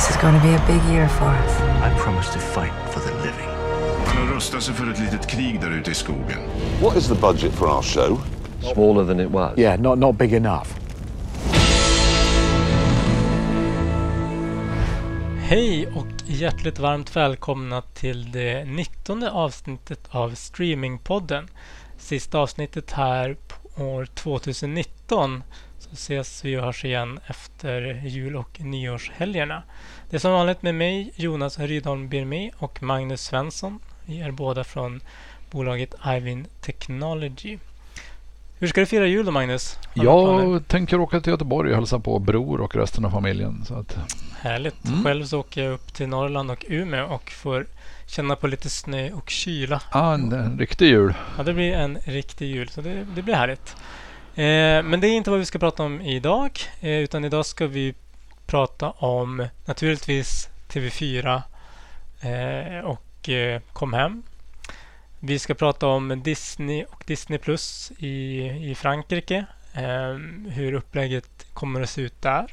This is going to be a big year for us. I promise to fight for the living. Han har rustat sig för ett litet krig där ute i skogen. What is the budget for our show? Smaller than it was. Yeah, not, not big enough. Hej och hjärtligt varmt välkomna till det 19 avsnittet av Streamingpodden. Sista avsnittet här på år 2019. Så ses vi och hörs igen efter jul och nyårshelgerna. Det är som vanligt med mig, Jonas Rydholm Birmé och Magnus Svensson. Vi är båda från bolaget Ivin Technology. Hur ska du fira jul då Magnus? Har? Jag tänker åka till Göteborg och hälsa på bror och resten av familjen. Så att, Härligt. Mm. Själv så åker jag upp till Norrland och Umeå och får känna på lite snö och kyla. ah, en, en riktig jul. Ja, det blir en riktig jul, så det, det blir härligt. Eh, men det är inte vad vi ska prata om idag, eh, utan idag ska vi prata om naturligtvis TV4 eh, och eh, Kom hem. Vi ska prata om Disney och Disney Plus i, i Frankrike. Eh, hur upplägget kommer att se ut där.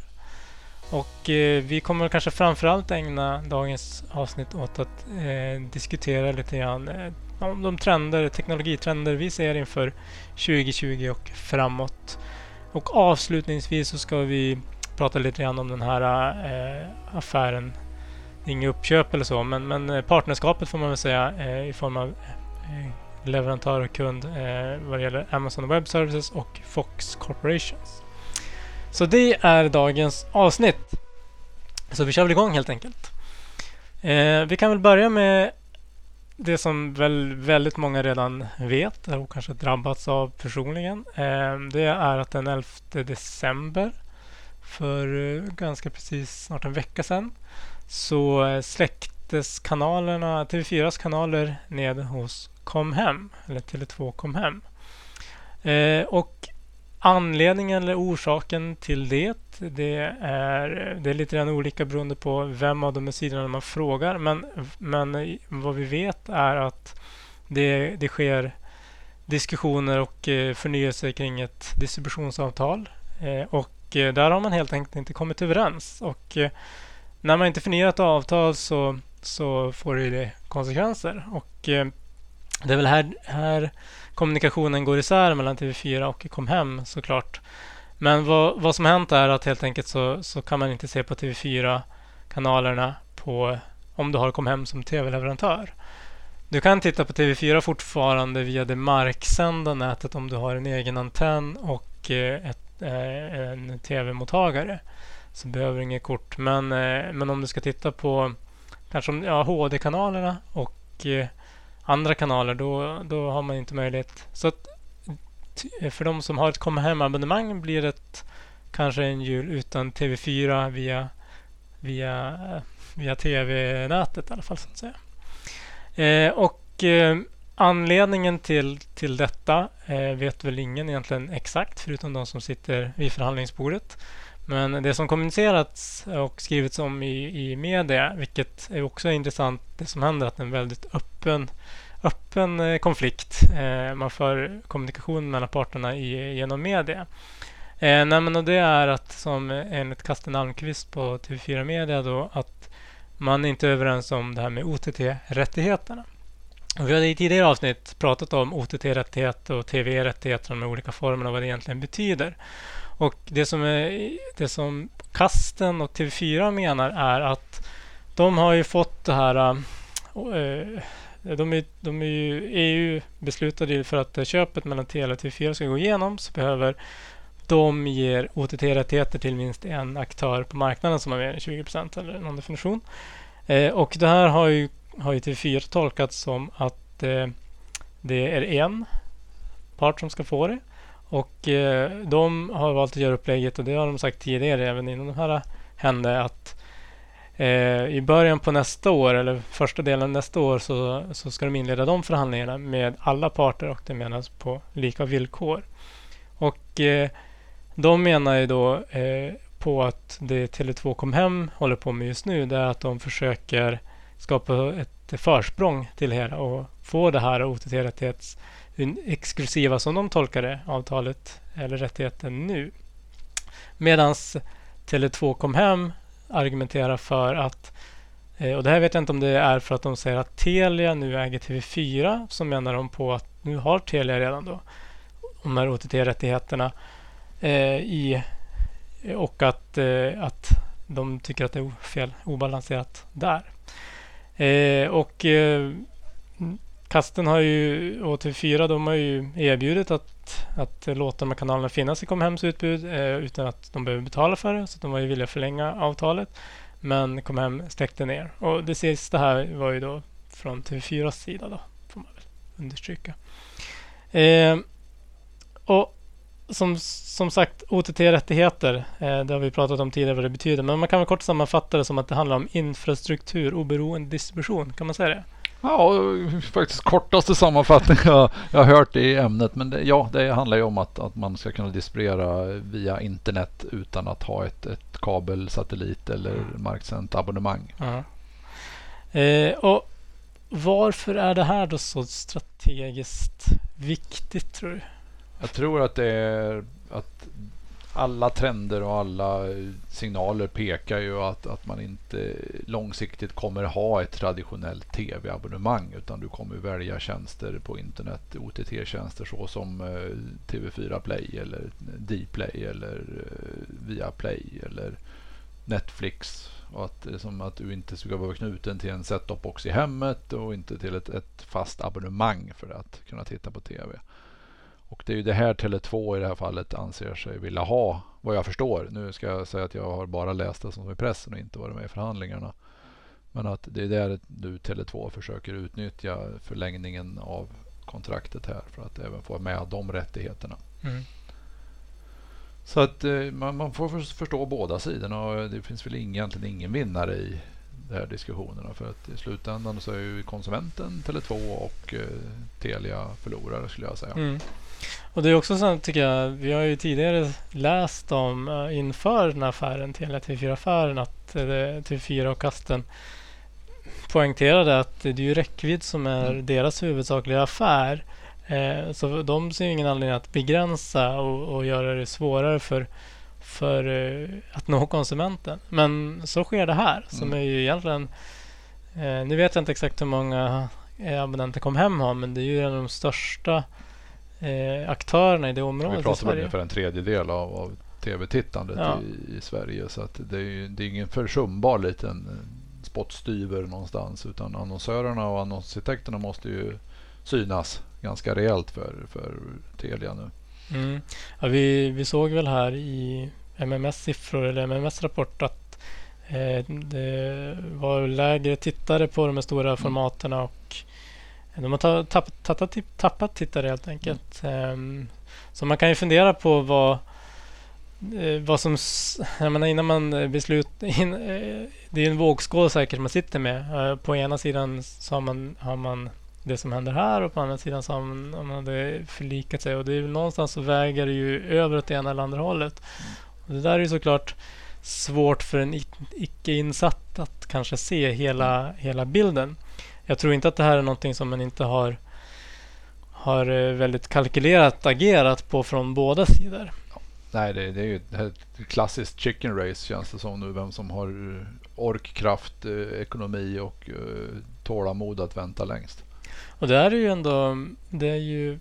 Och eh, vi kommer kanske framförallt ägna dagens avsnitt åt att eh, diskutera lite grann eh, om de trender, teknologitrender vi ser inför 2020 och framåt. Och avslutningsvis så ska vi prata lite grann om den här eh, affären. Inget uppköp eller så, men, men eh, partnerskapet får man väl säga eh, i form av eh, leverantör och kund eh, vad det gäller Amazon Web Services och Fox Corporations. Så det är dagens avsnitt. Så vi kör väl igång helt enkelt. Eh, vi kan väl börja med det som väl väldigt många redan vet och kanske drabbats av personligen. Eh, det är att den 11 december för eh, ganska precis snart en vecka sedan så eh, släcktes kanalerna, TV4s kanaler ned hos Comhem, eller Tele2 Comhem. Och Anledningen eller orsaken till det, det är, det är lite grann olika beroende på vem av de här sidorna man frågar. Men, men vad vi vet är att det, det sker diskussioner och eh, förnyelse kring ett distributionsavtal. Eh, och eh, där har man helt enkelt inte kommit överens. Och när man inte förnyar ett avtal så, så får det konsekvenser. Och det är väl här, här kommunikationen går isär mellan TV4 och Comhem såklart. Men vad, vad som hänt är att helt enkelt så, så kan man inte se på TV4-kanalerna på, om du har Comhem som TV-leverantör. Du kan titta på TV4 fortfarande via det marksända nätet om du har en egen antenn och eh, ett, eh, en TV-mottagare. Så behöver du inget kort. Men, eh, men om du ska titta på kanske ja, HD-kanalerna och andra kanaler, då, då har man inte möjlighet. Så att, för de som har ett komma hem-abonnemang blir det kanske en jul utan TV4 via, via, via TV-nätet i alla fall. så att säga. Eh, och eh, anledningen till, till detta eh, vet väl ingen egentligen exakt förutom de som sitter vid förhandlingsbordet. Men det som kommunicerats och skrivits om i, i media, vilket är också intressant, det som händer, att det är en väldigt öppen, öppen eh, konflikt. Eh, man för kommunikation mellan parterna i, genom media. Eh, nej, men och det är att, som enligt Kasten Almqvist på TV4 Media, då, att man inte är överens om det här med OTT-rättigheterna. Vi hade i tidigare avsnitt pratat om OTT-rättigheter och TV-rättigheter, de olika formerna och vad det egentligen betyder. Och det som, är, det som Kasten och TV4 menar är att de har ju fått det här... Äh, eh, de, är, de är ju EU beslutade ju för att köpet mellan Telia och TV4 ska gå igenom så behöver de ge OTT-rättigheter till minst en aktör på marknaden som har mer än 20 procent eller någon definition. Eh, och det här har ju, har ju TV4 tolkat som att eh, det är en part som ska få det. Och eh, de har valt att göra upplägget och det har de sagt tidigare även innan det här hände att eh, i början på nästa år eller första delen nästa år så, så ska de inleda de förhandlingarna med alla parter och det menas på lika villkor. Och eh, de menar ju då eh, på att det Tele2 kom hem håller på med just nu det är att de försöker skapa ett försprång till hela och få det här OTT-rättighets exklusiva som de tolkar det, avtalet eller rättigheten nu. Medan Tele2 kom hem argumenterar för att eh, och det här vet jag inte om det är för att de säger att Telia nu äger TV4 så menar de på att nu har Telia redan då de här OTT-rättigheterna eh, i och att, eh, att de tycker att det är fel, obalanserat där. Eh, och eh, Kasten har ju, och TV4 de har ju erbjudit att, att låta de här kanalerna finnas i Comhems utbud eh, utan att de behöver betala för det. Så de var ju villiga att förlänga avtalet. Men Comhem släckte ner. Och det sista här var ju då från TV4s sida då, får man väl understryka. Eh, och som, som sagt, OTT-rättigheter, eh, det har vi pratat om tidigare vad det betyder. Men man kan väl kort sammanfatta det som att det handlar om infrastruktur, oberoende distribution. Kan man säga det? Ja, faktiskt kortaste sammanfattning jag, jag har hört i ämnet. Men det, ja, det handlar ju om att, att man ska kunna distribuera via internet utan att ha ett, ett kabel, satellit eller marksänt abonnemang. Ja. Eh, och varför är det här då så strategiskt viktigt tror du? Jag tror att det är att alla trender och alla eh, signaler pekar ju att, att man inte långsiktigt kommer ha ett traditionellt tv-abonnemang utan du kommer välja tjänster på internet, OTT-tjänster såsom eh, TV4 Play eller Dplay eller eh, Viaplay eller Netflix. Och att, liksom att du inte ska vara knuten till en set-top box i hemmet och inte till ett, ett fast abonnemang för att kunna titta på tv. Och det är ju det här Tele2 i det här fallet anser sig vilja ha, vad jag förstår. Nu ska jag säga att jag har bara läst det som i pressen och inte varit med i förhandlingarna. Men att det är där du Tele2 försöker utnyttja förlängningen av kontraktet här för att även få med de rättigheterna. Mm. Så att eh, man, man, får förstå båda sidorna och det finns väl egentligen ingen vinnare i de här diskussionerna. För att i slutändan så är ju konsumenten Tele2 och eh, Telia förlorare skulle jag säga. Mm. Och det är också så tycker jag, vi har ju tidigare läst om uh, inför den här affären, Telia TV4-affären, att uh, TV4 och Kasten poängterade att det är ju räckvidd som är mm. deras huvudsakliga affär. Eh, så de ser ingen anledning att begränsa och, och göra det svårare för, för eh, att nå konsumenten. Men så sker det här som mm. är ju egentligen... Eh, nu vet jag inte exakt hur många eh, abonnenter kom hem har men det är ju en av de största eh, aktörerna i det området Vi pratar om ungefär en tredjedel av, av tv-tittandet ja. i, i, Sverige. Så att det, är, det är ingen försumbar liten spottstyver någonstans. Utan annonsörerna och annonsintäkterna måste ju synas ganska rejält för, för Telia nu. Mm. Ja, vi, vi såg väl här i MMS siffror eller MMS rapport att eh, det var lägre tittare på de här stora formaten och de har tappat, tappat, tappat tittare helt enkelt. Mm. Så man kan ju fundera på vad, eh, vad som... Jag menar innan man eh, beslutar... In, eh, det är en vågskål säkert man sitter med. På ena sidan så har man, har man det som händer här och på andra sidan så har man, man hade förlikat sig. Och det är någonstans så väger det ju över åt det ena eller andra hållet. Och det där är ju såklart svårt för en icke-insatt att kanske se hela, hela bilden jag tror inte att det här är någonting som man inte har, har eh, väldigt kalkylerat agerat på från båda sidor. Nej, det, det är ju ett klassiskt chicken race känns det som nu. Vem som har eh, ork, kraft, eh, ekonomi och tålamod att vänta längst. Och det är ju ändå, det är ju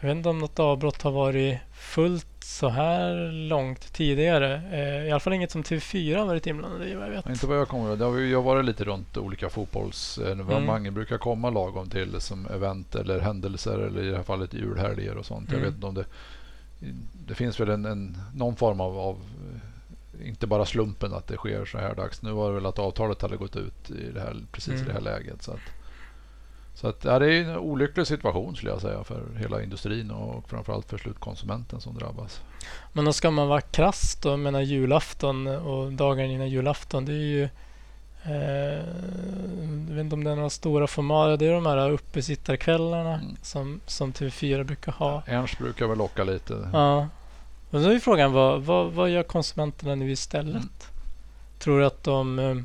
jag vet inte om något avbrott har varit fullt så här långt tidigare. Eh, I alla fall inget som TV4 har varit inblandade i vad jag vet. Inte vad jag kommer ihåg. Det har ju varit lite runt olika fotbollsevenemang. Mm. brukar komma lagom till som event eller händelser eller i det här fallet julhelger och sånt. Mm. Jag vet inte om det... Det finns väl en, en någon form av, av, Inte bara slumpen att det sker så här dags. Nu var det väl att avtalet hade gått ut i det här, precis mm. i det här läget. Så att, så att, ja, det är en olycklig situation skulle jag säga för hela industrin och framförallt för slutkonsumenten som drabbas. Men då ska man vara krass då, jag menar julafton och dagen innan julafton, det är ju eh, jag vet inte om det är några stora format. Det är de här uppesittarkvällarna mm. som, som TV4 brukar ha. Ja, Ernst brukar väl locka lite. Ja. Och då är frågan, vad, vad, vad gör konsumenterna nu istället? Mm. Tror du att de eh,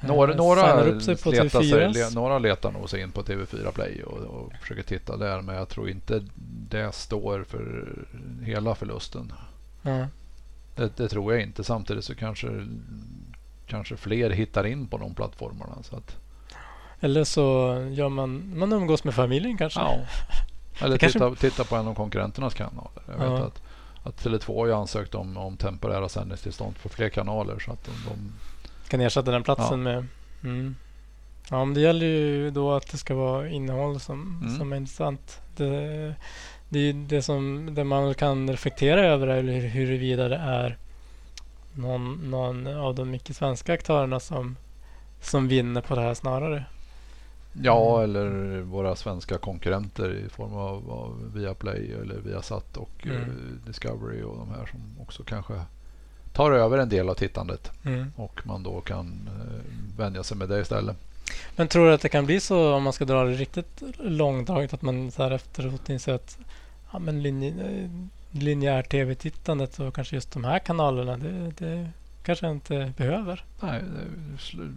några, några, upp sig på letar sig, några letar nog sig in på TV4 Play och, och, försöker titta där. Men jag tror inte det står för hela förlusten. Mm. Det, det tror jag inte. Samtidigt så kanske, kanske fler hittar in på de plattformarna. Så att, Eller så gör man, man umgås med familjen kanske. ja. Eller kanske- titta, titta på en av konkurrenternas kanaler. Jag vet Ja. att, att Tele2 har ju ansökt om, om temporära sändningstillstånd för fler kanaler. Så att de, de, Kan ersätta den platsen Ja. med... Mm. Ja, men det gäller ju då att det ska vara innehåll som, Mm. som är intressant. Det, det, det som det man kan reflektera över är hur- huruvida det är någon, någon av de icke-svenska aktörerna som, som vinner på det här snarare. ja, eller våra svenska konkurrenter i form av, av Viaplay eller Viasat och Mm. eh, Discovery och de här som också kanske tar över en del av tittandet. Mm. Och man då kan eh, vänja sig med det istället. Men tror du att det kan bli så om man ska dra det riktigt långdraget att man så här efteråt inser att ja, men linje, eh, linjär tv-tittandet och kanske just de här kanalerna det, det kanske inte behöver. Nej,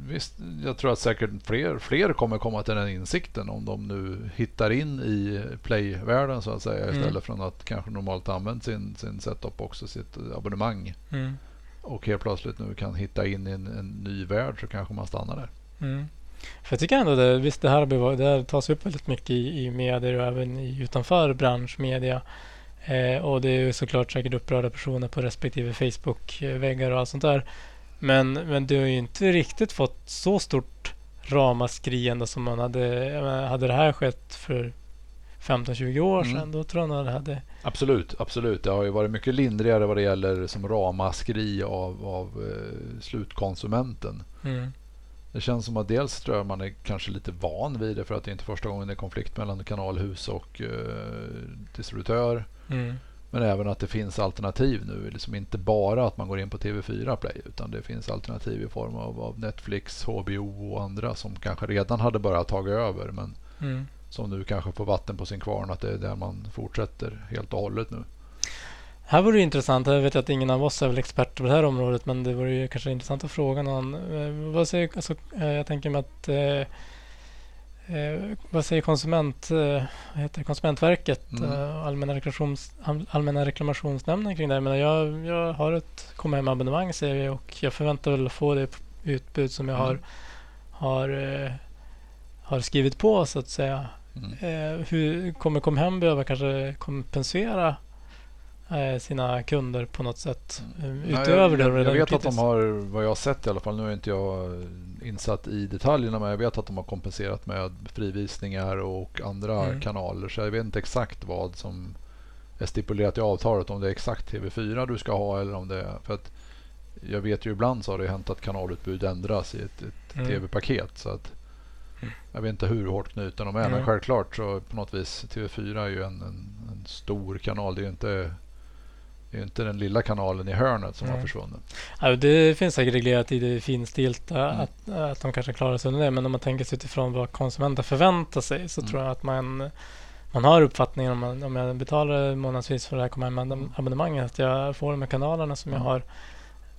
visst, jag tror att säkert fler, fler kommer komma till den insikten om de nu hittar in i play-världen så att säga Mm. istället från att kanske normalt använt sin, sin setup också, sitt abonnemang Mm och helt plötsligt nu kan hitta in i en, en ny värld så kanske man stannar där. Mm. För jag tycker ändå det, visst det här, bevar- det här tas upp väldigt mycket i, i medier och även i, utanför branschmedia. Eh, och det är ju såklart säkert upprörda personer på respektive Facebook-väggar och allt sånt där. Men, men det har ju inte riktigt fått så stort ramaskri ändå som man hade. Hade det här skett för 15-20 år Mm. sedan då tror jag nog det hade... Absolut, absolut. Det har ju varit mycket lindrigare vad det gäller som ramaskri av, av eh, slutkonsumenten. Mm. Det känns som att dels tror jag man är kanske lite van vid det för att det inte är första gången det är konflikt mellan kanalhus och eh, distributör. Mm. Men även att det finns alternativ nu. Liksom inte bara att man går in på TV4 Play utan det finns alternativ i form av, av Netflix, HBO och andra som kanske redan hade börjat ta över men Mm. Som nu kanske får vatten på sin kvarn att det är där man fortsätter helt och hållet nu. Här vore det intressant, jag vet att ingen av oss är väl experter på det här området men det vore ju kanske intressant att fråga någon. Eh, vad säger, alltså, eh, jag tänker mig att eh, eh, vad säger konsument, eh, heter Konsumentverket, Mm. eh, allmänna, reklamations, allmänna reklamationsnämnden kring det här. Men jag, jag har ett kom hem abonnemang säger vi och jag förväntar väl att få det utbud som jag har, Mm. har, eh, har skrivit på så att säga. Mm. Eh, hur kommer Comhem behöva kanske kompensera eh, sina kunder på något sätt eh, Nej, utöver det jag, de jag, jag vet att de har, vad jag har sett i alla fall, nu är inte jag insatt i detaljerna men jag vet att de har kompenserat med frivisningar och andra Mm. kanaler så jag vet inte exakt vad som är stipulerat i avtalet om det är exakt TV4 du ska ha eller om det är för att jag vet ju ibland så har det hänt att kanalutbud ändras i ett, ett Mm. TV-paket så att Mm. Jag vet inte hur hårt knuten de är Mm. men självklart så på något vis TV4 är ju en, en, en stor kanal. Det är ju inte det är inte den lilla kanalen i hörnet som har Nej. försvunnit. Ja, det finns säkert reglerat i det finstilta Mm. att, att de kanske klarar sig under det. Men om man tänker sig utifrån vad konsumenter förväntar sig så Mm. tror jag att man, man har uppfattningen om, man, om jag betalar månadsvis för det här Comhem abonnemanget att jag får de här kanalerna som jag Mm. har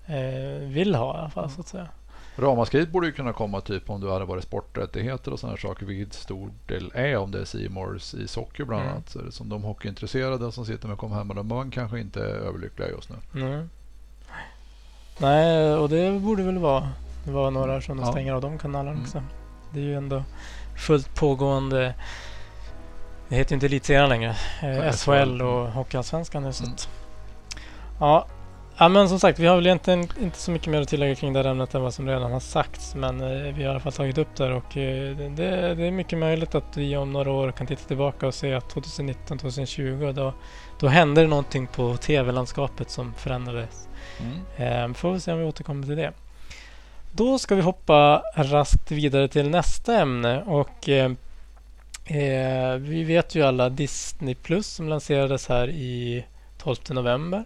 eh, vill ha i alla fall så att säga. Ramaskriet borde ju kunna komma typ om du hade varit sporträttigheter och sådana saker, vilket stor del är om det är Mores i socker bland Mm. annat. Så det som de hockeyintresserade som sitter med kom hem och de kanske inte är överlyckliga just nu. Mm. Nej, och det borde väl vara, vara några som de Ja. stänger av de kanalerna Mm. också. Det är ju ändå fullt pågående. Det heter ju inte Elitserien längre. Eh, SHL och Hockeyallsvenskan nu. Så Mm. att, ja. Ja, men som sagt, vi har väl egentligen inte så mycket mer att tillägga kring det här ämnet än vad som redan har sagts. Men eh, vi har i alla fall tagit upp det här och eh, det, det, är mycket möjligt att vi om några år kan titta tillbaka och se att 2019-2020 då, då hände det någonting på tv-landskapet som förändrades. Mm. Eh, får vi se om vi återkommer till det. Då ska vi hoppa raskt vidare till nästa ämne och eh, eh, vi vet ju alla Disney Plus som lanserades här i 12 november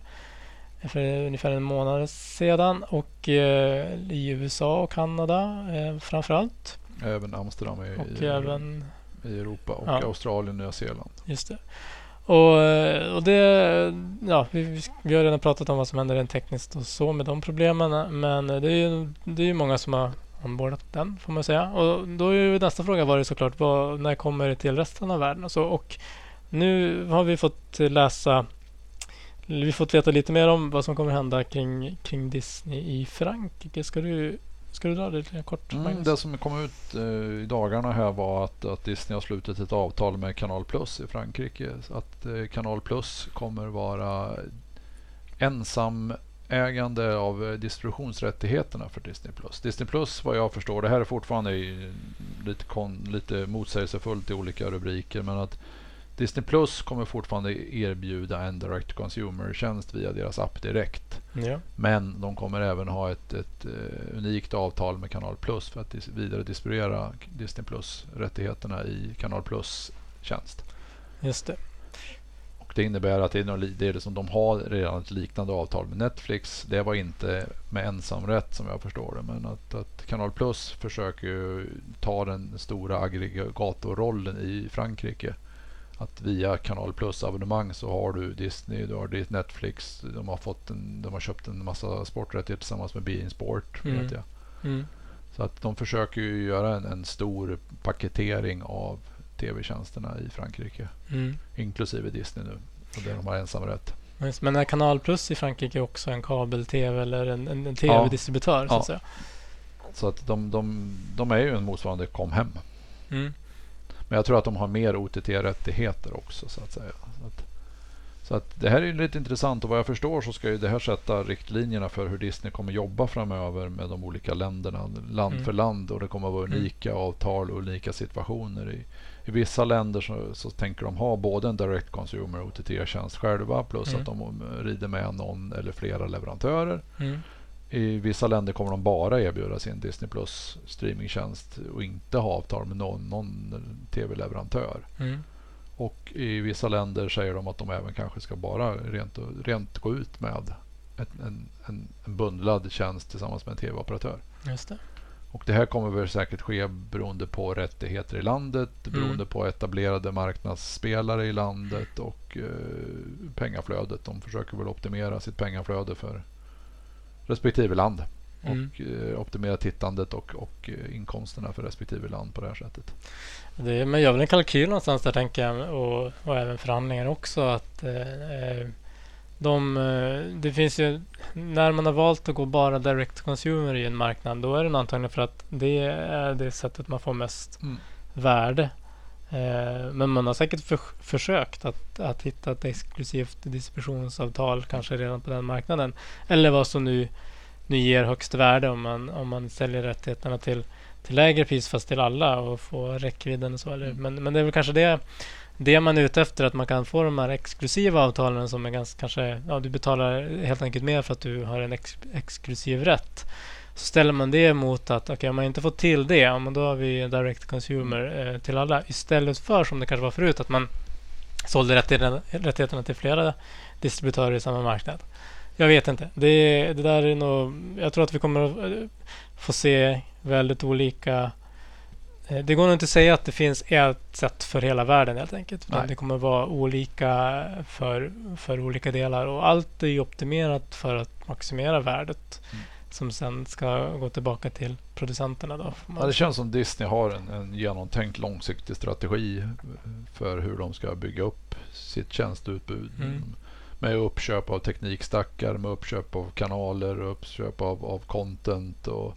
för ungefär en månad sedan och eh, i USA och Kanada eh, framförallt Även Amsterdam i, och i, även i Europa och Ja. Australien och Nya Zeeland. Just det. Och, eh, och det, ja, vi, vi har redan pratat om vad som händer rent tekniskt och så med de problemen. Men det är ju, det är ju många som har ombordat den får man säga. Och då är ju nästa fråga var det såklart vad, när kommer det till resten av världen och så. Och nu har vi fått läsa vi fått veta lite mer om vad som kommer hända kring, kring Disney i Frankrike. Ska du, ska du dra det lite kort? Mm, det som kom ut eh, i dagarna här var att, att Disney har slutit ett avtal med Canal Plus i Frankrike. Att eh, Canal Plus kommer vara ensamägande av eh, distributionsrättigheterna för Disney Plus. Disney Plus vad jag förstår, det här är fortfarande lite, kon, lite motsägelsefullt i olika rubriker, men att Disney Plus kommer fortfarande erbjuda en direct consumer-tjänst via deras app direkt. Ja. Men de kommer även ha ett, ett eh, unikt avtal med Kanal Plus för att dis- vidare distribuera Disney Plus-rättigheterna i Kanal Plus tjänst. Just det. Och det innebär att det är, något det är de har redan ett liknande avtal med Netflix. Det var inte med ensamrätt som jag förstår det. Men att, att Kanal Plus försöker ta den stora aggregatorrollen i Frankrike. Att via Kanal Plus abonnemang så har du Disney, du har ditt Netflix. De har, fått en, de har köpt en massa sporträttigheter tillsammans med Bein Sport. Mm. Vet jag. Mm. Så att de försöker ju göra en, en stor paketering av tv-tjänsterna i Frankrike. Mm. Inklusive Disney nu. Och där de har ensamrätt. Men är Kanal Plus i Frankrike också en kabel-tv eller en, en, en tv-distributör? Så Ja. att säga? Så att de, de, de är ju en motsvarande Comhem. Mm. Men jag tror att de har mer OTT-rättigheter också så att säga. Så att, så att det här är ju lite intressant och vad jag förstår så ska ju det här sätta riktlinjerna för hur Disney kommer jobba framöver med de olika länderna, land Mm. för land och det kommer att vara Mm. unika avtal och unika situationer. I, i vissa länder så, så tänker de ha både en direct consumer och OTT-tjänst själva plus Mm. att de rider med någon eller flera leverantörer. Mm. I vissa länder kommer de bara erbjuda sin Disney Plus streamingtjänst och inte ha avtal med någon, någon tv-leverantör. Mm. Och i vissa länder säger de att de även kanske ska bara rent, rent gå ut med ett, en, en, en bundlad tjänst tillsammans med en tv-operatör. Just det. Och det här kommer väl säkert ske beroende på rättigheter i landet, Mm. beroende på etablerade marknadsspelare i landet och eh, pengaflödet. De försöker väl optimera sitt pengaflöde för respektive land. Mm. Och eh, optimera tittandet och, och eh, inkomsterna för respektive land på det här sättet. Det, man gör väl en kalkyl någonstans där tänker jag och, och även förhandlingar också att eh, eh, de, eh, det finns ju när man har valt att gå bara direct to consumer i en marknad då är det antagligen för att det är det sättet man får mest Mm. värde. Eh, men man har säkert för, försökt att, att hitta ett exklusivt distributionsavtal kanske redan på den marknaden. Eller vad som nu, nu ger högst värde om man, om man säljer rättigheterna till till lägre pris fast till alla och få räckvidden och så. Eller, men, men det är väl kanske det, det man är ute efter, att man kan få de här exklusiva avtalen som är ganska kanske, ja du betalar helt enkelt mer för att du har en ex, exklusiv rätt. Så ställer man det mot att okej, om man inte får till det, ja, men då har vi direct consumer eh, till alla. Istället för som det kanske var förut, att man sålde rättigheterna, till flera distributörer i samma marknad. Jag vet inte. Det, det där är nog... Jag tror att vi kommer att eh, få se väldigt olika... eh, Det går nog inte att säga att det finns ett sätt för hela världen helt enkelt. Det kommer att vara olika för, för olika delar. Och allt är ju optimerat för att maximera värdet. Mm. Som sen ska gå tillbaka till producenterna. Då, Ja, det känns som Disney har en, en genomtänkt långsiktig strategi för hur de ska bygga upp sitt tjänsteutbud. Mm. Med uppköp av teknikstackar, med uppköp av kanaler, uppköp av, av content och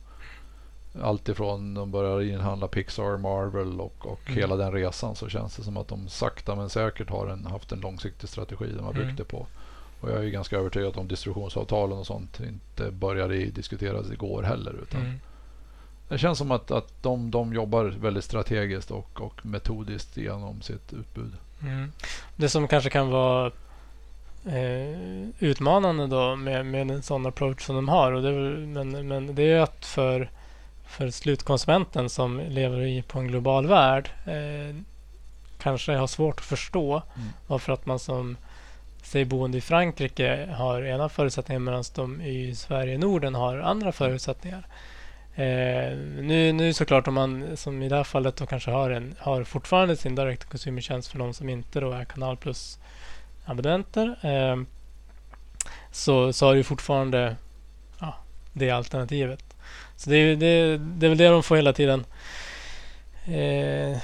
allt ifrån de börjar inhandla Pixar, Marvel och, och Mm. hela den resan så känns det som att de sakta men säkert har en, haft en långsiktig strategi de har byggt Mm. det på. Och jag är ju ganska övertygad om distributionsavtalen och sånt inte började diskuteras igår heller. Utan Mm. det känns som att, att de, de jobbar väldigt strategiskt och, och metodiskt genom sitt utbud. Mm. Det som kanske kan vara eh, utmanande då med, med en sån approach som de har. Och det men, men det är att för, för slutkonsumenten som lever i på en global värld eh, kanske har svårt att förstå Mm. varför att man som säg boende i Frankrike har ena förutsättningar medan de i Sverige och Norden har andra förutsättningar. Eh, nu, nu såklart om man som i det här fallet då kanske har, en, har fortfarande sin direct consumer-tjänst för de som inte då är Kanal Plus abonnenter eh, så, så har du fortfarande ja, det alternativet. Så det, är- det, det är väl det de får hela tiden eh,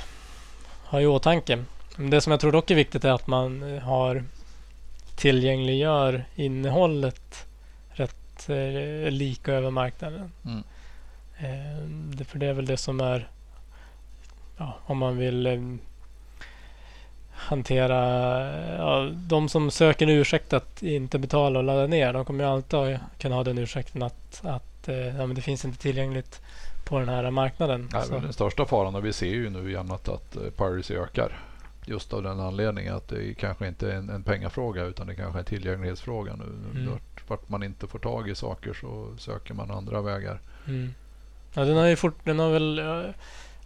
ha i åtanke. Men Det som jag tror dock är viktigt är att man eh, har tillgängliggör innehållet rätt eh, lika över marknaden. Mm. Eh, det, för det är väl det som är ja, om man vill eh, hantera ja, de som söker en ursäkt att inte betala och ladda ner. De kommer ju alltid kunna ha den ursäkten att, att eh, ja, men det finns inte tillgängligt på den här marknaden. Nej, den största faran och vi ser ju nu att, att eh, piracy ökar. Just av den anledningen att det kanske inte är en, en pengafråga utan det kanske är en tillgänglighetsfråga nu. Mm. Vart, vart man inte får tag i saker så söker man andra vägar. Mm. Ja, den har ju fort, den har väl eh,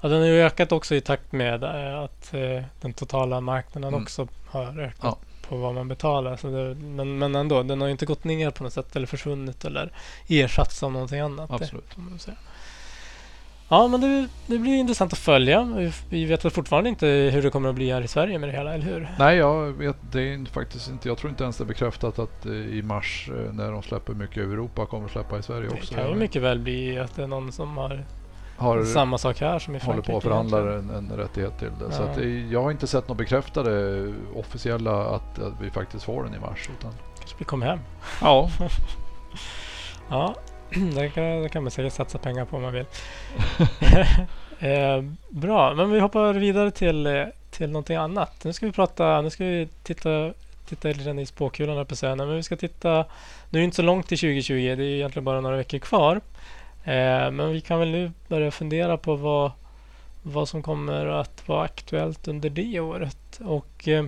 ja, den har ju ökat också i takt med eh, att eh, den totala marknaden Mm. också har ökat Ja. på vad man betalar. Så det, men, men ändå, den har ju inte gått ner på något sätt eller försvunnit eller ersatts av någonting annat. Det Absolut. säga. Ja, men det, det blir intressant att följa. Vi, vet väl fortfarande inte hur det kommer att bli här i Sverige med det hela, eller hur? Nej, jag vet det är faktiskt inte. Jag tror inte ens det är bekräftat att eh, i mars eh, när de släpper mycket i Europa kommer släppa i Sverige också. Det kan ju mycket väl bli att det är någon som har, har, samma sak här som i håller Frankrike. på att förhandla en, en rättighet till det. Så Ja. att, eh, jag har inte sett något bekräftade officiella att, att vi faktiskt får den i mars. Utan, Kanske vi kommer hem. ja, Ja, det kan, det kan man säkert satsa pengar på om man vill. eh, bra, men vi hoppar vidare till, till någonting annat. Nu ska vi prata, nu ska vi titta, titta lite grann i spåkulan på scenen. Men vi ska titta, nu är det inte så långt till 2020, det är egentligen bara några veckor kvar. Eh, men vi kan väl nu börja fundera på vad, vad som kommer att vara aktuellt under det året. Och eh,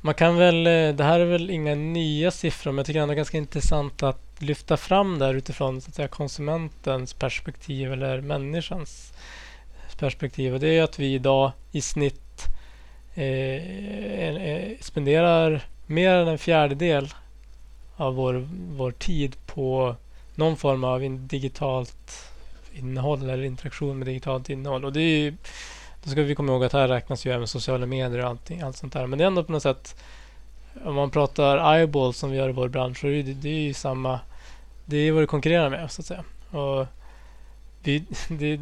man kan väl, eh, det här är väl inga nya siffror, men jag tycker ändå ganska intressant att lyfta fram det här utifrån så att säga, konsumentens perspektiv eller människans perspektiv. Och det är att vi idag i snitt eh, eh, spenderar mer än en fjärdedel av vår, vår tid på någon form av in, digitalt innehåll eller interaktion med digitalt innehåll. Och det är ju, då ska vi komma ihåg att här räknas ju även sociala medier och allting, allt sånt där. Men det är ändå på något sätt om man pratar eyeball som vi gör i vår bransch så är det, det är ju samma det är vad du konkurrerar med så att säga. Och vi, det,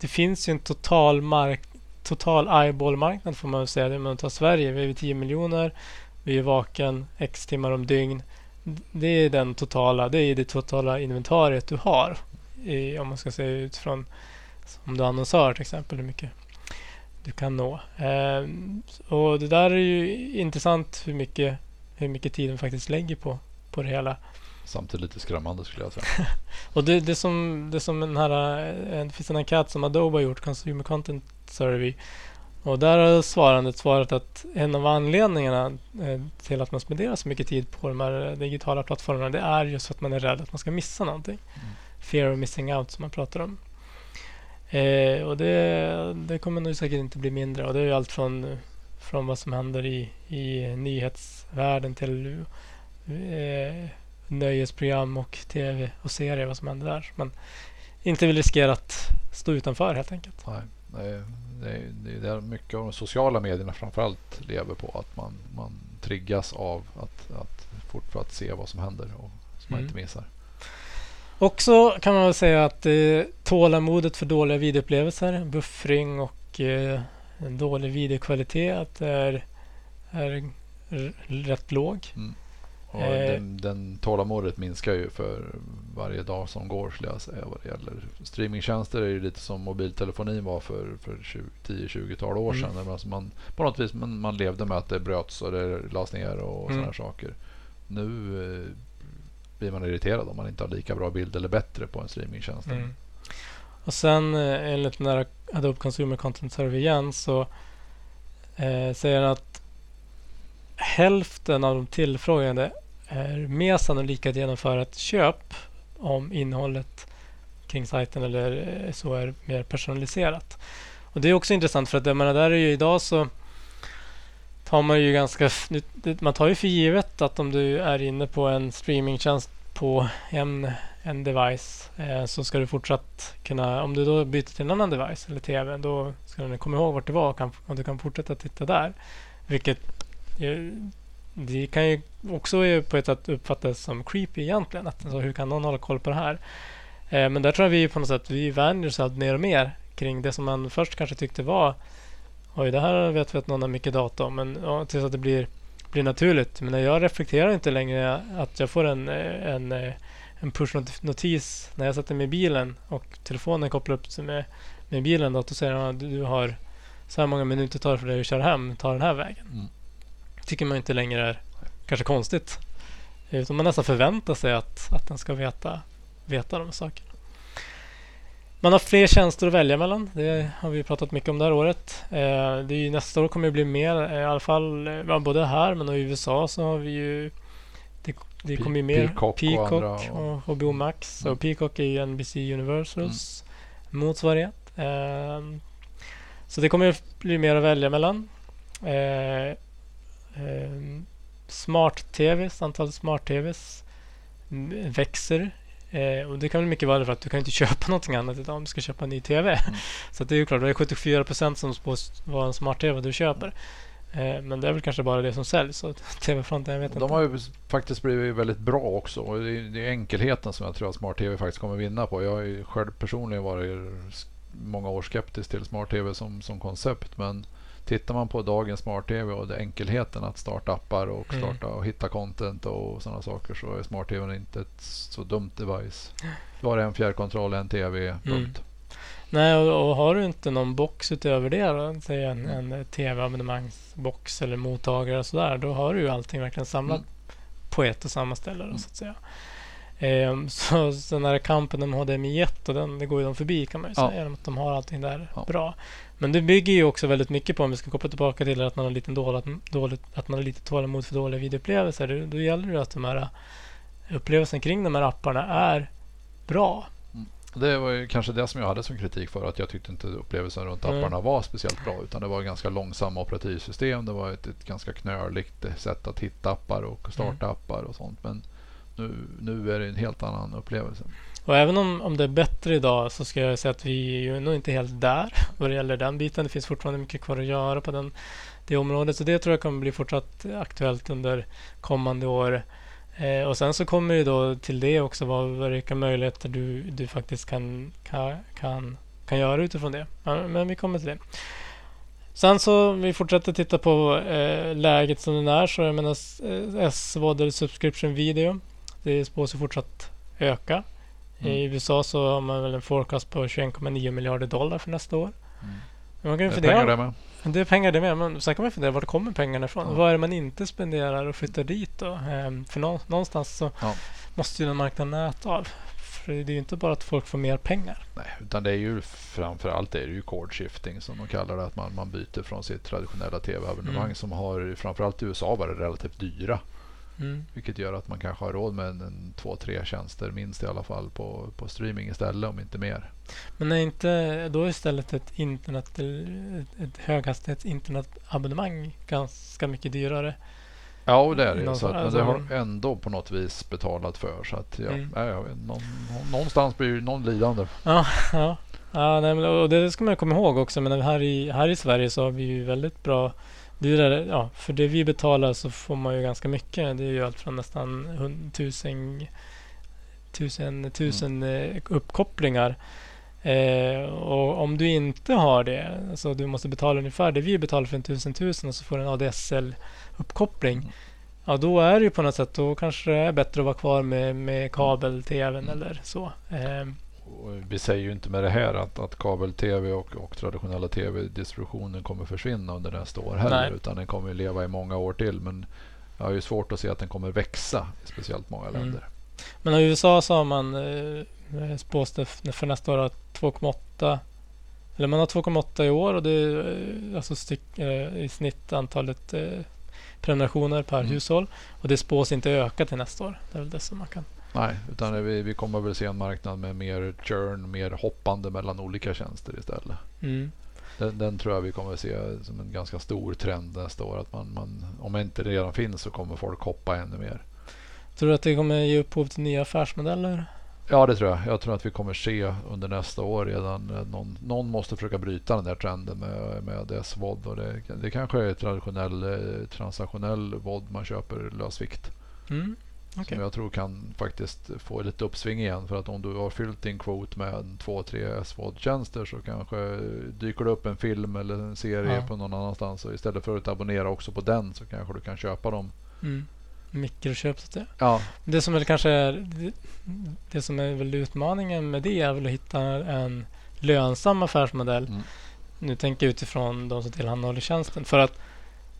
det finns ju en total mark, total eyeball-marknad får man väl säga. Om man tar Sverige, vi är 10 miljoner. Vi är vaken x timmar om dygn. Det är den totala, det är det totala inventariet du har. I, om man ska säga utifrån om du är annonsör till exempel hur mycket du kan nå. Ehm, och det där är ju intressant hur mycket, hur mycket tid man faktiskt lägger på, på det hela. samtidigt lite skrämmande skulle jag säga. Och det, det, som, det som den här, eh, det finns en enkät som Adobe har gjort, Consumer Content Survey. Och där har svarandet svarat att en av anledningarna eh, till att man spenderar så mycket tid på de här eh, digitala plattformarna det är just för att man är rädd att man ska missa någonting. Fear of missing out som man pratar om. Eh, och det, det kommer nog säkert inte bli mindre. Och det är allt från, från vad som händer i, i nyhetsvärlden till eh, nöjesprogram och tv och serier, vad som händer där. Men inte vill riskera att stå utanför helt enkelt. Nej, det, är, det, är, det är där mycket av de sociala medierna framförallt lever på. Att man, man triggas av att, att fortfarande se vad som händer och som man Mm. inte missar. Också kan man väl säga att eh, tålamodet för dåliga videoupplevelser, buffring och eh, en dålig videokvalitet är, är rätt låg. Och Eh. den, den tålamodet minskar ju för varje dag som går skulle jag säga vad det gäller. Streamingtjänster är ju lite som mobiltelefonin var för, för 10-20-tal år Mm. sedan. Mm. Alltså man, på något vis man, man levde med att det bröts och det lades ner och Mm. sådana saker. Nu eh, blir man irriterad om man inte har lika bra bild eller bättre på en streamingtjänst. Mm. Och sen eh, enligt den här Adobe Consumer Content Survey igen så eh, säger den att hälften av de tillfrågade är mer sannolika att genomföra ett köp om innehållet kring sajten eller eh, så är mer personaliserat. Och det är också intressant för att jag menar, där är ju idag så tar man ju ganska... Man tar ju för givet att om du är inne på en streamingtjänst på en, en device eh, så ska du fortsatt kunna... Om du då byter till en annan device eller TV då ska du komma ihåg vart det var och, kan, och du kan fortsätta titta där. Vilket det kan ju också på ett sätt uppfattas som creepy egentligen. Att, alltså, hur kan någon hålla koll på det här? Eh, men där tror jag vi på något sätt vi vänjer oss allt mer och mer kring det som man först kanske tyckte var Oj, det här vet vi att någon har mycket data om. Men ja, tills att det blir, blir naturligt. Men jag reflekterar inte längre att jag får en, en, en push-notis när jag sätter mig i bilen och telefonen kopplar upp sig med, med bilen. Då, och säger att du, har så här många minuter tar det för dig att köra hem. Ta den här vägen. Mm. tycker man inte längre är kanske konstigt. Utan man nästan förväntar sig att, att den ska veta, veta de sakerna. Man har fler tjänster att välja mellan. Det har vi pratat mycket om det här året. Eh, det är ju, nästa år kommer det bli mer, eh, i alla fall eh, både här men och i USA så har vi ju det, det kommer ju mer Peacock och Peacock andra och, och- HBO Max. Mm. Och Peacock är ju NBC Universals motsvarighet. Eh, så det kommer bli mer att välja mellan. Eh, eh, Smart-TVs, antalet smart-TVs växer. Eh, och det kan väl mycket vara för att du kan inte köpa någonting annat idag om du ska köpa en ny TV. Så att det är ju klart, det är 74 procent som spås vara en smart-TV du köper. Eh, men det är väl kanske bara det som säljs. Så TV-fronten, jag vet De inte. har ju faktiskt blivit väldigt bra också. Och det, är, det är enkelheten som jag tror att Smart TV faktiskt kommer vinna på. Jag har ju själv personligen varit många år skeptisk till Smart TV som, som koncept. Men tittar man på dagens Smart TV och enkelheten att starta appar och Mm. starta och hitta content och sådana saker så är Smart TV inte ett så dumt device. Du har en fjärrkontroll, en TV, Mm. punkt. Nej, och, och har du inte någon box utöver det, då, säg en, en TV-abonnemangsbox eller mottagare och sådär, då har du ju allting verkligen samlat Mm. på ett och samma ställe. Då, så att säga. Ehm, så så den här kampen om HDMI 1 och den, det går ju de förbi kan man ju Ja. säga, genom att de har allting där Ja. bra. Men det bygger ju också väldigt mycket på, om vi ska koppla tillbaka till att man har lite dåligt, dåligt, att man har lite tålamod för dåliga videoupplevelser. Då, gäller det att de här upplevelsen kring de här apparna är bra. Det var ju kanske det som jag hade som kritik för att jag tyckte inte upplevelsen runt Mm. apparna var speciellt bra utan det var ganska långsamma operativsystem. Det var ett, ett ganska knöligt sätt att hitta appar och starta appar och sånt. Men nu, nu är det en helt annan upplevelse. Och även om, om det är bättre idag så ska jag säga att vi är ju nog inte helt där vad det gäller den biten. Det finns fortfarande mycket kvar att göra på den, det området. Så det tror jag kommer bli fortsatt aktuellt under kommande år. Eh, och sen så kommer ju då till det också vad, vilka möjligheter du, du faktiskt kan, kan, kan, kan göra utifrån det. Men, Men vi kommer till det. Sen så vi fortsätter titta på eh, läget som det är. Så jag menar S-VOD eh, subscription video. Det spås ju fortsatt öka. Mm. I USA så har man väl en forecast på 21,9 miljarder dollar för nästa år. Mm. Man kan ju Det är pengar det med. det är pengar det med, men sen kan man fundera vart kommer pengarna ifrån? Ja. Vad är det man inte spenderar och flyttar dit då? Ehm, för nå- någonstans så Ja. måste ju den marknaden äta av. För det är ju inte bara att folk får mer pengar. Nej, utan det är ju framför allt det är det ju cord shifting som de kallar det. Att man, man byter från sitt traditionella tv-abonnemang Mm. som har framförallt i USA varit relativt dyra. Mm. Vilket gör att man kanske har råd med en, en två, tre tjänster minst i alla fall på, på streaming istället om inte mer. Men är inte då istället ett internet, ett, ett höghastighets internetabonnemang ganska mycket dyrare? Ja, och det är det. Så att, men det alltså- har ändå på något vis betalat för. Så att, ja, Mm. ja, någon, någonstans blir ju någon lidande. Ja, ja. ja nej, men, och det ska man komma ihåg också. Men här i, här i Sverige så har vi ju väldigt bra dyrare. Ja, för det vi betalar så får man ju ganska mycket. Det är ju allt från nästan tusen, tusen, tusen eh, uppkopplingar. Eh, och om du inte har det, så du måste betala ungefär det vi betalar för en tusen tusen och så får du en ADSL-uppkoppling. Mm. Ja, då är det ju på något sätt, då kanske det är bättre att vara kvar med, med kabel-tvn eller så. Eh, vi säger ju inte med det här att, att kabel-tv och, och traditionella tv-distributionen kommer försvinna under nästa år heller. Nej. Utan den kommer ju leva i många år till. Men jag har ju svårt att se att den kommer växa i speciellt många Mm. länder. Men i USA så har man eh, spås det f- för nästa år att 2,8 eller man har 2,8 i år och det är eh, alltså styck, eh, i snitt antalet eh, prenumerationer per Mm. hushåll. Och det spås inte öka till nästa år. Det är väl det som man kan. Nej, utan vi, vi kommer väl se en marknad med mer churn, mer hoppande mellan olika tjänster istället. Mm. Den, den tror jag vi kommer se som en ganska stor trend nästa år. Att man, man, om det inte redan finns så kommer folk hoppa ännu mer. Tror du att det kommer ge upphov till nya affärsmodeller? Ja, det tror jag. Jag tror att vi kommer se under nästa år redan. eh, Någon, någon måste försöka bryta den där trenden med, med SVOD. Och det, det kanske är traditionell eh, transaktionell VOD man köper lösvikt. Mm. Okej. Som jag tror kan faktiskt få lite uppsving igen. För att om du har fyllt din kvot med två, tre SVOD-tjänster så kanske dyker det upp en film eller en serie Ja. på någon annanstans. Och istället för att abonnera också på den så kanske du kan köpa dem. Mm. Mikroköp så att säga. Ja, Det som väl kanske är det, det som är väl utmaningen med det är väl att hitta en lönsam affärsmodell. Mm. Nu tänker jag utifrån de som tillhandahåller tjänsten. För att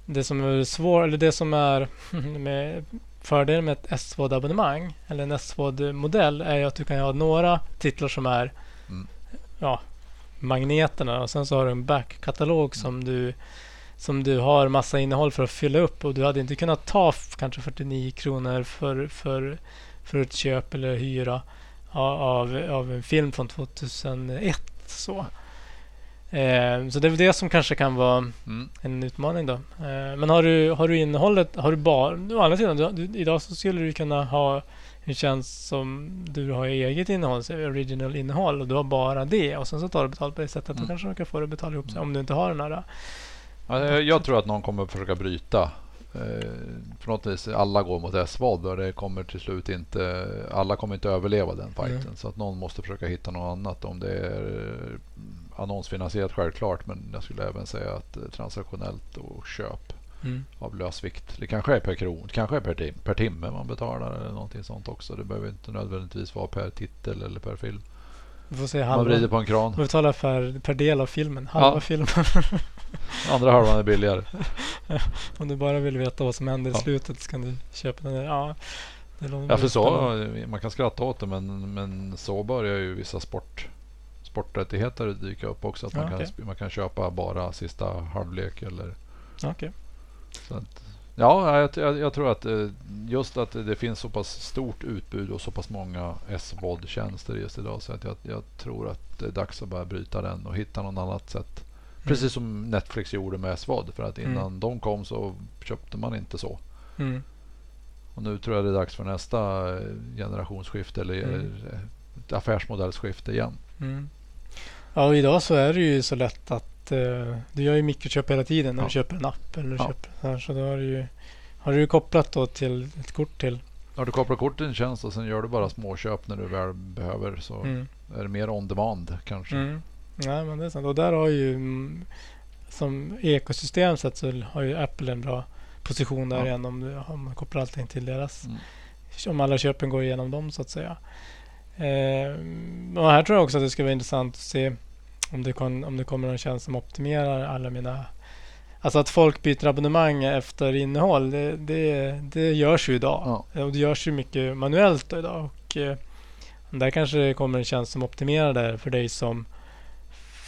det som är svårt, eller det som är med fördelen med ett SVOD-abonnemang eller en SVOD-modell är ju att du kan ha några titlar som är Mm. ja, magneterna och sen så har du en backkatalog som du som du har massa innehåll för att fylla upp och du hade inte kunnat ta kanske 49 kronor för, för, för ett köp eller hyra av, av en film från 2001. Så, eh, så det är väl det som kanske kan vara mm. en utmaning då. Eh, men har du, har du innehållet, har du bara... Å andra sidan, du, du, idag så skulle du kunna ha en tjänst som du har eget innehåll, original innehåll och du har bara det och sen så tar du betalt på det sättet. Då Mm. kanske du kan få det att betala ihop sig om du inte har den här. Ja, jag- jag tror att någon kommer att försöka bryta. Eh, på något vis, alla går mot SVOD och det kommer till slut inte, alla kommer inte överleva den fighten. Mm. Så att någon måste försöka hitta något annat. Om det är annonsfinansierat självklart men jag skulle även säga att eh, transaktionellt och köp Mm. av lösvikt. Det kanske är per kron, kanske är per, tim, per timme man betalar eller någonting sånt också. Det behöver inte nödvändigtvis vara per titel eller per film. Du får säga Man halva. vrider på en kran. Du betalar per, per del av filmen. Halva Ja. filmen. Andra halvan är billigare. om du bara vill veta vad som händer i Ja. slutet så kan du köpa den där. Ja, Ja, för så, man kan skratta åt det men, men så börjar ju vissa sport, sporträttigheter dyka upp också. Att man, Ja, kan, man kan köpa bara sista halvlek eller så att, Ja, jag, jag, jag tror att eh, just att det finns så pass stort utbud och så pass många SVOD-tjänster just idag så att jag, jag tror att det är dags att börja bryta den och hitta något annat sätt. Precis som Netflix gjorde med SVOD för att innan Mm. de kom så köpte man inte så. Mm. Och nu tror jag det är dags för nästa eh, generationsskifte eller Mm. eh, affärsmodellsskifte igen. Mm. Ja, idag så är det ju så lätt att eh, du gör ju mikroköp hela tiden när Ja. du köper en app eller Ja. köper så här. Så då har du ju har du kopplat då till ett kort till. Har du kopplar kort till en tjänst och sen gör du bara småköp när du väl behöver så Mm. är det mer on demand kanske. Mm. Ja, men det är sant. Och där har ju mm, som ekosystem sett så har ju Apple en bra position där Ja. igen om, du, om man kopplar allting till deras. Mm. Om alla köpen går igenom dem så att säga. Eh, och här tror jag också att det ska vara intressant att se om det, kan, om det kommer någon tjänst som optimerar alla mina Alltså att folk byter abonnemang efter innehåll, det, det, det görs ju idag. Ja. Och det görs ju mycket manuellt idag. Och, eh, där kanske det kommer en tjänst som optimerar det för dig som,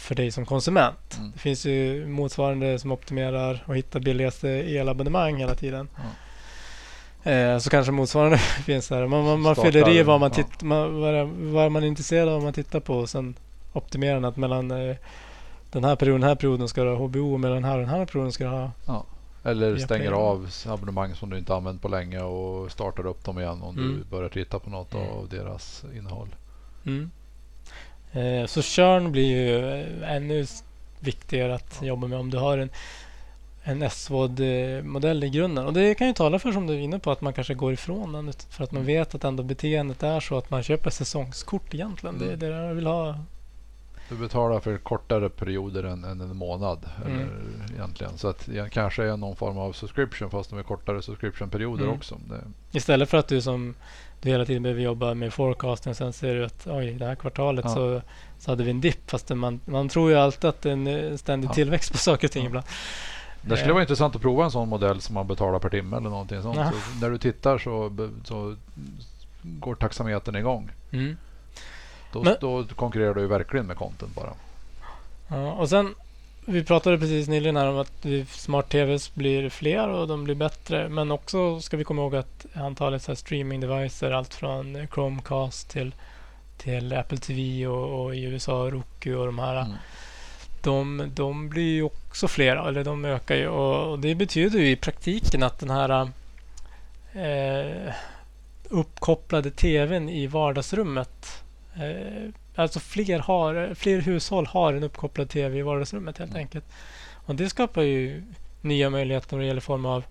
för dig som konsument. Mm. Det finns ju motsvarande som optimerar och hittar billigaste elabonnemang hela tiden. Eh, så kanske motsvarande finns där. Man, man, man fyller i vad man, ja. titt, man, vad, vad man är intresserad av vad man tittar på och sen att mellan eh, den här perioden den här perioden ska du ha HBO och mellan den här och den här perioden ska du ha Eller Via stänger av abonnemang som du inte använt på länge och startar upp dem igen om Mm. du börjar titta på något av deras innehåll. Mm. Eh, så körn blir ju eh, ännu viktigare att jobba med om du har en, en SVOD-modell i grunden. Och det kan ju tala för, som du är inne på, att man kanske går ifrån den för att man vet att ändå beteendet är så att man köper säsongskort egentligen. Det är Mm. det jag vill ha. Du betalar för kortare perioder än, än en månad. Mm. Eller, egentligen. Så att det kanske är någon form av subscription fast är kortare subscription-perioder Mm. också. Det, Istället för att du som du hela tiden behöver jobba med forecasting sen ser du att oj, det här kvartalet Ja. så, så hade vi en dipp. Fast man, man tror ju alltid att det är en eh, ständig Ja. tillväxt på saker och ting Ja. ibland. det skulle Eh. vara intressant att prova en sån modell som man betalar per timme eller någonting sånt. Så när du tittar så, så går taxametern igång. Mm. Då, Men- då konkurrerar du ju verkligen med content bara. Ja, och sen, vi pratade precis nyligen här om att smart-tvs blir fler och de blir bättre. Men också ska vi komma ihåg att antalet så streaming-devicer, allt från Chromecast till, till Apple TV och, och i USA Roku och de här. Mm. De, de blir ju också fler, eller de ökar ju. Och, och det betyder ju i praktiken att den här eh, uppkopplade tvn i vardagsrummet Alltså fler, har, fler hushåll har en uppkopplad tv i vardagsrummet helt Mm. enkelt. Och det skapar ju nya möjligheter när det gäller form av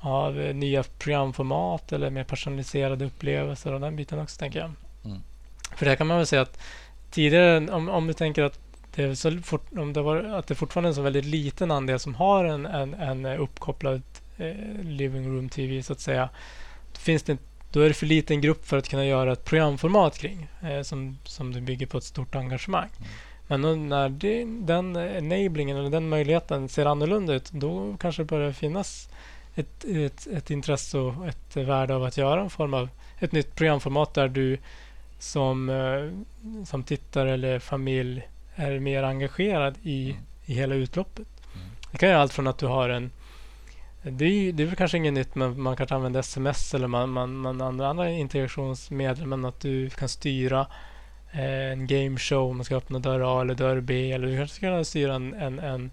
av eh, nya programformat eller mer personaliserade upplevelser och den biten också tänker jag. Mm. För det kan man väl säga att tidigare, om, om du tänker att det, är så fort, om det var, att det fortfarande är en så väldigt liten andel som har en, en, en uppkopplad eh, living room TV så att säga. Finns det, då är det för liten grupp för att kunna göra ett programformat kring eh, som, som det bygger på ett stort engagemang. Mm. Men när det, den enablingen eller den möjligheten ser annorlunda ut då kanske det börjar finnas ett, ett, ett intresse och ett värde av att göra en form av ett nytt programformat där du som, eh, som tittare eller familj är mer engagerad i, Mm. i hela utloppet. Mm. Det kan ju allt från att du har en det är, ju- det är väl kanske inget nytt men man kanske använder sms eller man, man, man använder andra integrationsmedel men att du kan styra eh, en game show om man ska öppna dörr A eller dörr B eller du kanske ska kunna styra en, en, en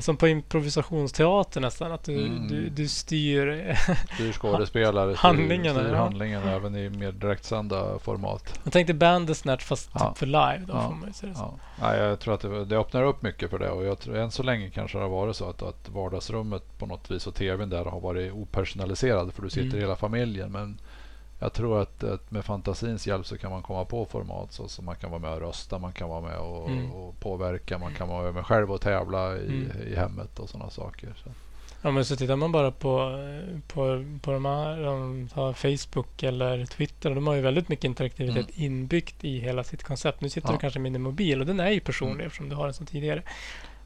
som på improvisationsteater nästan att du, Mm. du, du styr Styr skådespelare, styr, Handlingarna, styr ja. handlingen även i mer direktsända format. Jag tänkte Bandersnatch fast Ja. typ för live då Ja. får så. Ja. Nej, jag tror att det, det öppnar upp mycket för det och jag tror, än så länge kanske det har varit så att, att vardagsrummet på något vis och tvn där har varit opersonaliserad för du sitter Mm. hela familjen. Men jag tror att, att med fantasins hjälp så kan man komma på format så som man kan vara med och rösta, man kan vara med och, Mm. och påverka, man kan vara med själv och tävla i, Mm. i hemmet och sådana saker. Så. Ja, men så tittar man bara på, på, på de här, om tar Facebook eller Twitter, de har ju väldigt mycket interaktivitet inbyggt i hela sitt koncept. Nu sitter Ja. du kanske med din mobil och den är ju personlig Mm. eftersom du har den som tidigare.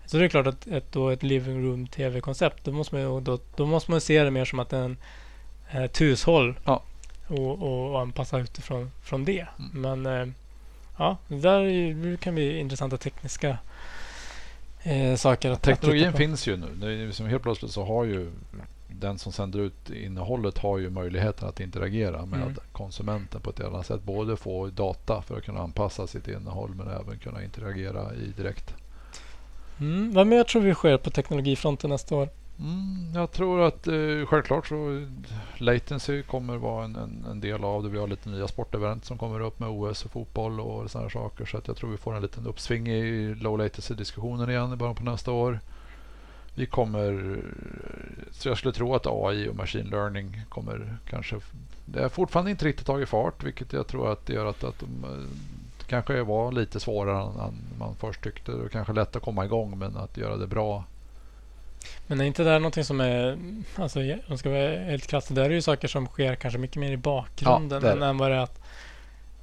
Så det är klart att ett, då ett living room tv-koncept, då måste man ju då, då måste man se det mer som att en ett hushåll Ja. Och, och, anpassa utifrån från det. Mm. Men eh, ja, det där kan bli intressanta tekniska eh, saker att att Teknologin på. finns ju nu. Det är liksom helt plötsligt så har ju den som sänder ut innehållet har ju möjligheten att interagera med Mm. konsumenten på ett annat sätt. Både få data för att kunna anpassa sitt innehåll men även kunna interagera i direkt. Mm, vad mer tror vi sker på teknologifronten nästa år? Mm, jag tror att eh, självklart så latency kommer vara en, en, en del av det. Vi har lite nya sportevent som kommer upp med OS och fotboll och sådana saker. Så att jag tror vi får en liten uppsving i low latency-diskussionen igen i början på nästa år. Vi kommer, så jag skulle tro att AI och machine learning kommer kanske, det har fortfarande inte riktigt tagit fart vilket jag tror att det gör att, att de eh, kanske var lite svårare än, än man först tyckte. Det var kanske lätt att komma igång men att göra det bra men är inte det där någonting som är, alltså om jag ska vara helt krasst, det där är ju saker som sker kanske mycket mer i bakgrunden Ja, det det. än vad det är att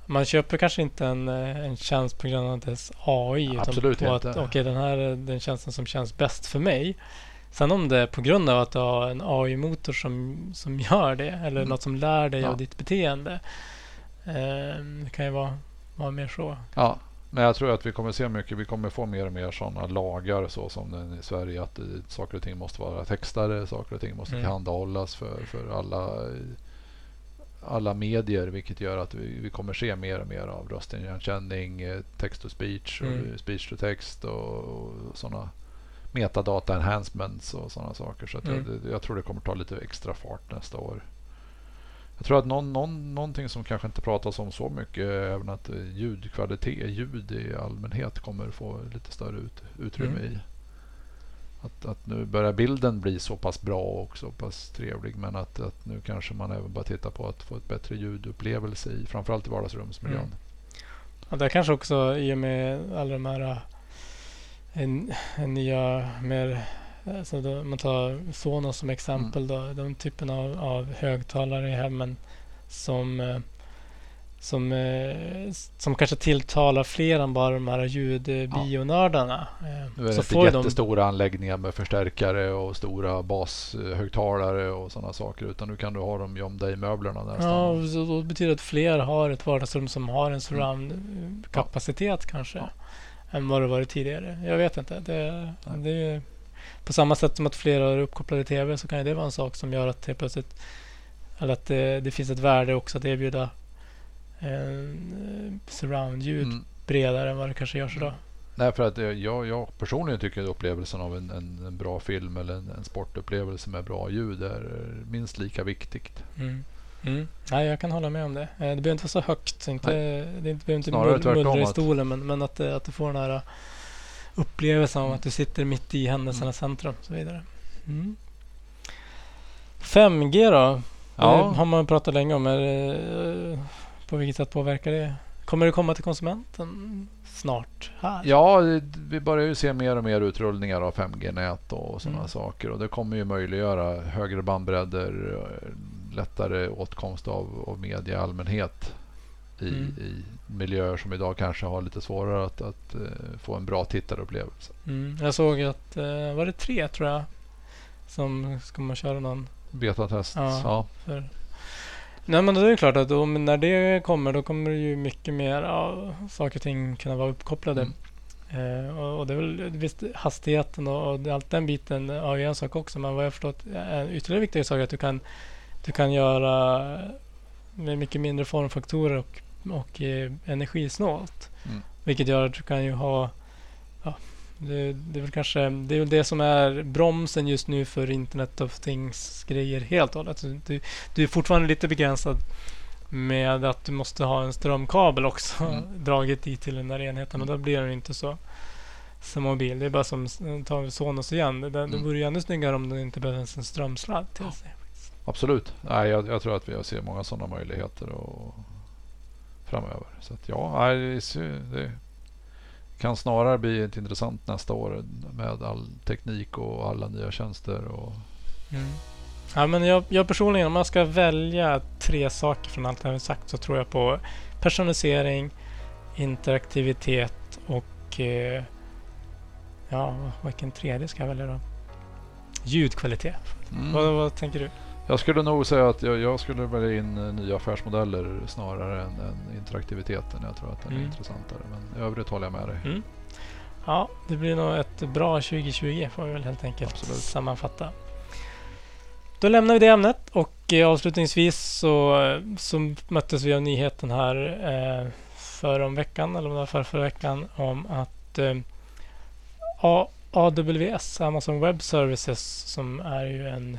man köper kanske inte en, eh, en tjänst på grund av dess AI. Utan Absolut på att inte. okej, den här är den tjänsten som känns bäst för mig. Sen om det är på grund av att du har en AI-motor som, som gör det eller Mm. något som lär dig Ja. av ditt beteende. Eh, det kan ju vara, vara mer så. Ja, men jag tror att vi kommer se mycket. Vi kommer få mer och mer sådana lagar så som den i Sverige. Att eh, saker och ting måste vara textade. Saker och ting måste Mm. tillhandahållas för, för alla, alla medier. Vilket gör att vi, vi kommer se mer och mer av röstigenkänning, eh, text to speech, och Mm. speech to text och, och sådana metadata enhancements och sådana saker. Så Mm. jag, jag tror det kommer ta lite extra fart nästa år. Jag tror att någon, någon, någonting som kanske inte pratas om så mycket är även att eh, ljudkvalitet, ljud i allmänhet kommer få lite större ut, utrymme Mm. i. Att, att nu börjar bilden bli så pass bra och så pass trevlig men att, att nu kanske man även bara tittar på att få ett bättre ljudupplevelse i framförallt i vardagsrumsmiljön. Mm. Ja, det kanske också i och med alla de här eh, en, en nya mer Alltså då, man tar Sonos som exempel. Då, de typen av, av högtalare i hemmen som, eh, som, eh, som kanske tilltalar fler än bara de här ljudbionördarna. Nu är det så inte ju de jättestora anläggningar med förstärkare och stora bashögtalare och sådana saker utan nu kan du ha dem gömda i möblerna nästan. Ja, och så, då betyder det att fler har ett vardagsrum som har en surround-kapacitet kanske. Ja. Än vad det varit tidigare. Jag vet inte. Det, det är ju, på samma sätt som att fler har uppkopplade tv så kan ju det vara en sak som gör att det plötsligt eller att det, det finns ett värde också att erbjuda eh, surround-ljud Mm. bredare än vad det kanske görs idag. Nej, för att eh, jag, jag personligen tycker att upplevelsen av en, en, en bra film eller en, en sportupplevelse med bra ljud är eh, minst lika viktigt. Mm. Mm. Nej, jag kan hålla med om det. Eh, Det behöver inte vara så högt. Inte, det behöver inte mullra i stolen men, men att, det, att du får den här upplevelsen av att du sitter mitt i händelsernas centrum och så vidare. Mm. 5G då? Ja. Det har man pratat länge om. Är det, eh, på vilket sätt påverkar det? Kommer det komma till konsumenten snart? Här? Ja, vi börjar ju se mer och mer utrullningar av 5G-nät och sådana Mm. saker. Och det kommer ju möjliggöra högre bandbredder, eh, lättare åtkomst av, av media i allmänhet i, Mm. i miljöer som idag kanske har lite svårare att, att eh, få en bra tittarupplevelse. Mm. Jag såg att, eh, var det tre tror jag? Som ska man köra någon Betatest. Ja. Ja. för... Nej men då är det klart att men när det kommer då kommer det ju mycket mer ja, saker och ting kunna vara uppkopplade. Mm. Eh, och, och det är väl visst hastigheten och, och det- allt den biten är ju en sak också. Men vad jag förstått en ytterligare viktig sak är att du kan, du kan göra med mycket mindre formfaktorer och, och eh, energisnålt. Mm. Vilket gör att du kan ju ha ja, det, det är väl kanske det är väl det som är bromsen just nu för Internet of Things grejer helt och hållet. Du, du är fortfarande lite begränsad med att du måste ha en strömkabel också Mm. draget dit till den där enheten och då blir den inte så, så mobil. Det är bara som tar Sonos igen. Det, det Mm. vore ju ännu snyggare om det inte behövdes en strömsladd till sig. Absolut. Nej, jag, jag tror att vi ser många sådana möjligheter och framöver. Så att, ja, det kan snarare bli ett intressant nästa år med all teknik och alla nya tjänster. Och, Mm. Ja, men jag, jag personligen, om man ska välja tre saker från allt jag har sagt så tror jag på personalisering, interaktivitet och eh, ja, vilken tredje ska jag välja då? Ljudkvalitet. Mm. Vad, vad tänker du? Jag skulle nog säga att jag, jag skulle välja in eh, nya affärsmodeller snarare än, än interaktiviteten. Jag tror att den är Mm. intressantare. Men i övrigt håller jag med dig. Ja, det blir nog ett bra 2020 får vi väl helt enkelt Absolut. sammanfatta. Då lämnar vi det ämnet och eh, avslutningsvis så, så möttes vi av nyheten här eh, om veckan, eller om det var för förra veckan, om att eh, AWS, Amazon Web Services, som är ju en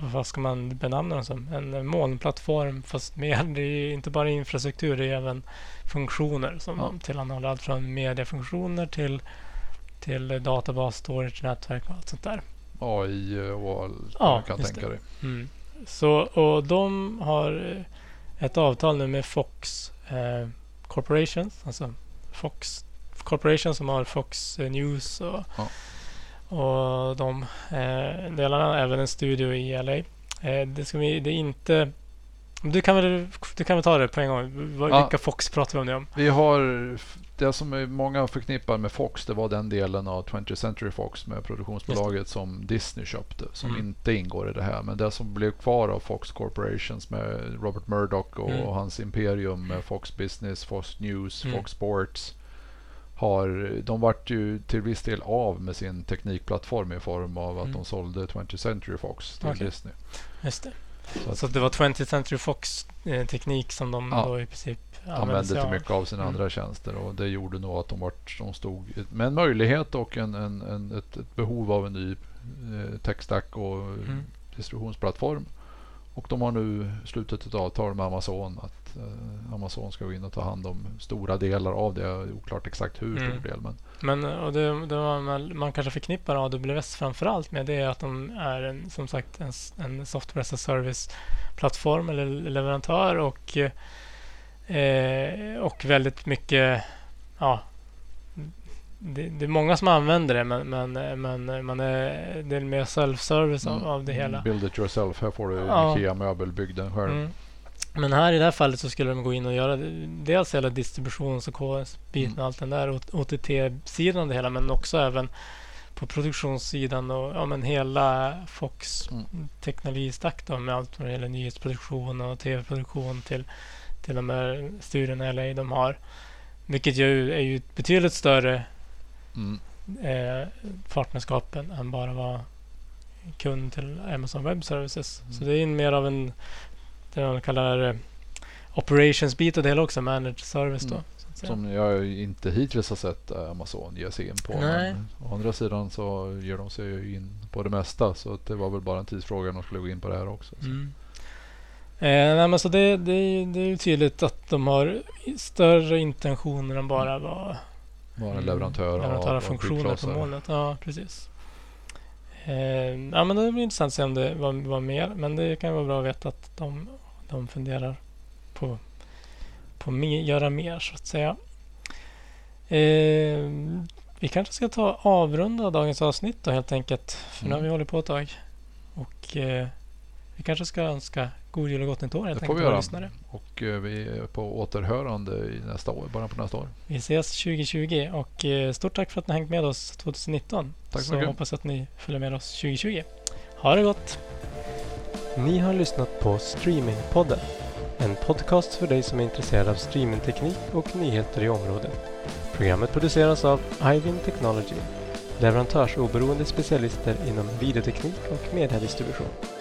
vad ska man benämna den som? En molnplattform fast med, det är inte bara infrastruktur, det är även funktioner som Ja. tillhandahåller allt från mediefunktioner till, till databas, storage, nätverk och allt sånt där. AI och allt Ja, kan tänka dig. Mm. Så, och de har eh, ett avtal nu med Fox eh, Corporations, alltså Fox Corporation som har Fox eh, News och, Ja. Och de eh, delarna, även en studio i LA. Eh, det, ska vi, det är inte... Du kan, väl, du kan väl ta det på en gång. Vad- Ja. Vilka Fox pratar vi om nu om? Vi har det som många förknippar med Fox. Det var den delen av 20th Century Fox med produktionsbolaget som Disney köpte. Som Mm. inte ingår i det här. Men det som blev kvar av Fox Corporations med Robert Murdoch och Mm. hans imperium med Fox Business, Fox News, Mm. Fox Sports. Har, de vart ju till viss del av med sin teknikplattform i form av att Mm. de sålde 20th Century Fox till Okej. Disney. Just det. Så att- Så det var 20th Century Fox eh, som de Ja. då i princip använde sig till av. mycket av sina Mm. andra tjänster och det gjorde nog att de, vart, de stod med en möjlighet och en, en, en, ett, ett behov av en ny eh, tech-stack och Mm. distributionsplattform. Och de har nu slutit ett avtal med Amazon att Amazon ska gå in och ta hand om stora delar av det. Oklart exakt hur Mm. stor del. Men Men och det, det man, man kanske förknippar AWS framförallt med det är att de är en, som sagt en, en software as a service-plattform eller leverantör och, eh, och väldigt mycket ja, det, det är många som använder det men, men, men man är, det är mer self-service av, Mm. av det hela. Build it yourself. Här får du Ja. IKEA-möbel, bygg den själv. Mm. Men här i det här fallet så skulle de gå in och göra dels hela distributions och KS-biten Mm. och allt den där OTT-sidan av det hela men också även på produktionssidan och ja, men hela Fox Mm. teknologistack då med allt vad det gäller nyhetsproduktion och tv-produktion till, till de här studierna i LA de har. Vilket ju är ju ett betydligt större Mm. eh, partnerskapen än bara vara kund till Amazon Web Services. Mm. Så det är mer av en det man kallar eh, operations-bit och det också, managed service då. Mm. Som jag inte hittills har sett eh, Amazon ge sig in på. Nej. Men å andra sidan så ger de sig in på det mesta. Så det var väl bara en tidsfråga när de skulle gå in på det här också. Så. Mm. Eh, nej, men så det, det, det är ju tydligt att de har större intentioner än bara vara Vara Mm. leverantör, leverantör av funktioner på molnet. Ja, precis. Eh, ja, men det blir intressant att se om det var, var mer. Men det kan vara bra att veta att de, de funderar på, på me, göra mer så att säga. Eh, vi kanske ska ta avrunda dagens avsnitt då helt enkelt. För nu har vi hållit på ett tag. Och eh, vi kanske ska önska god jul och gott nytt år helt Det får enkelt vi våra göra. lyssnare. Och eh, vi är på återhörande i nästa år, början på nästa år. Vi ses 2020 och eh, stort tack för att ni har hängt med oss 2019. Tack så så mycket. hoppas att ni följer med oss 2020. Ha det gott! Ni har lyssnat på Streamingpodden. En podcast för dig som är intresserad av streamingteknik och nyheter i området. Programmet produceras av Ivin Technology, leverantörsoberoende specialister inom videoteknik och mediedistribution.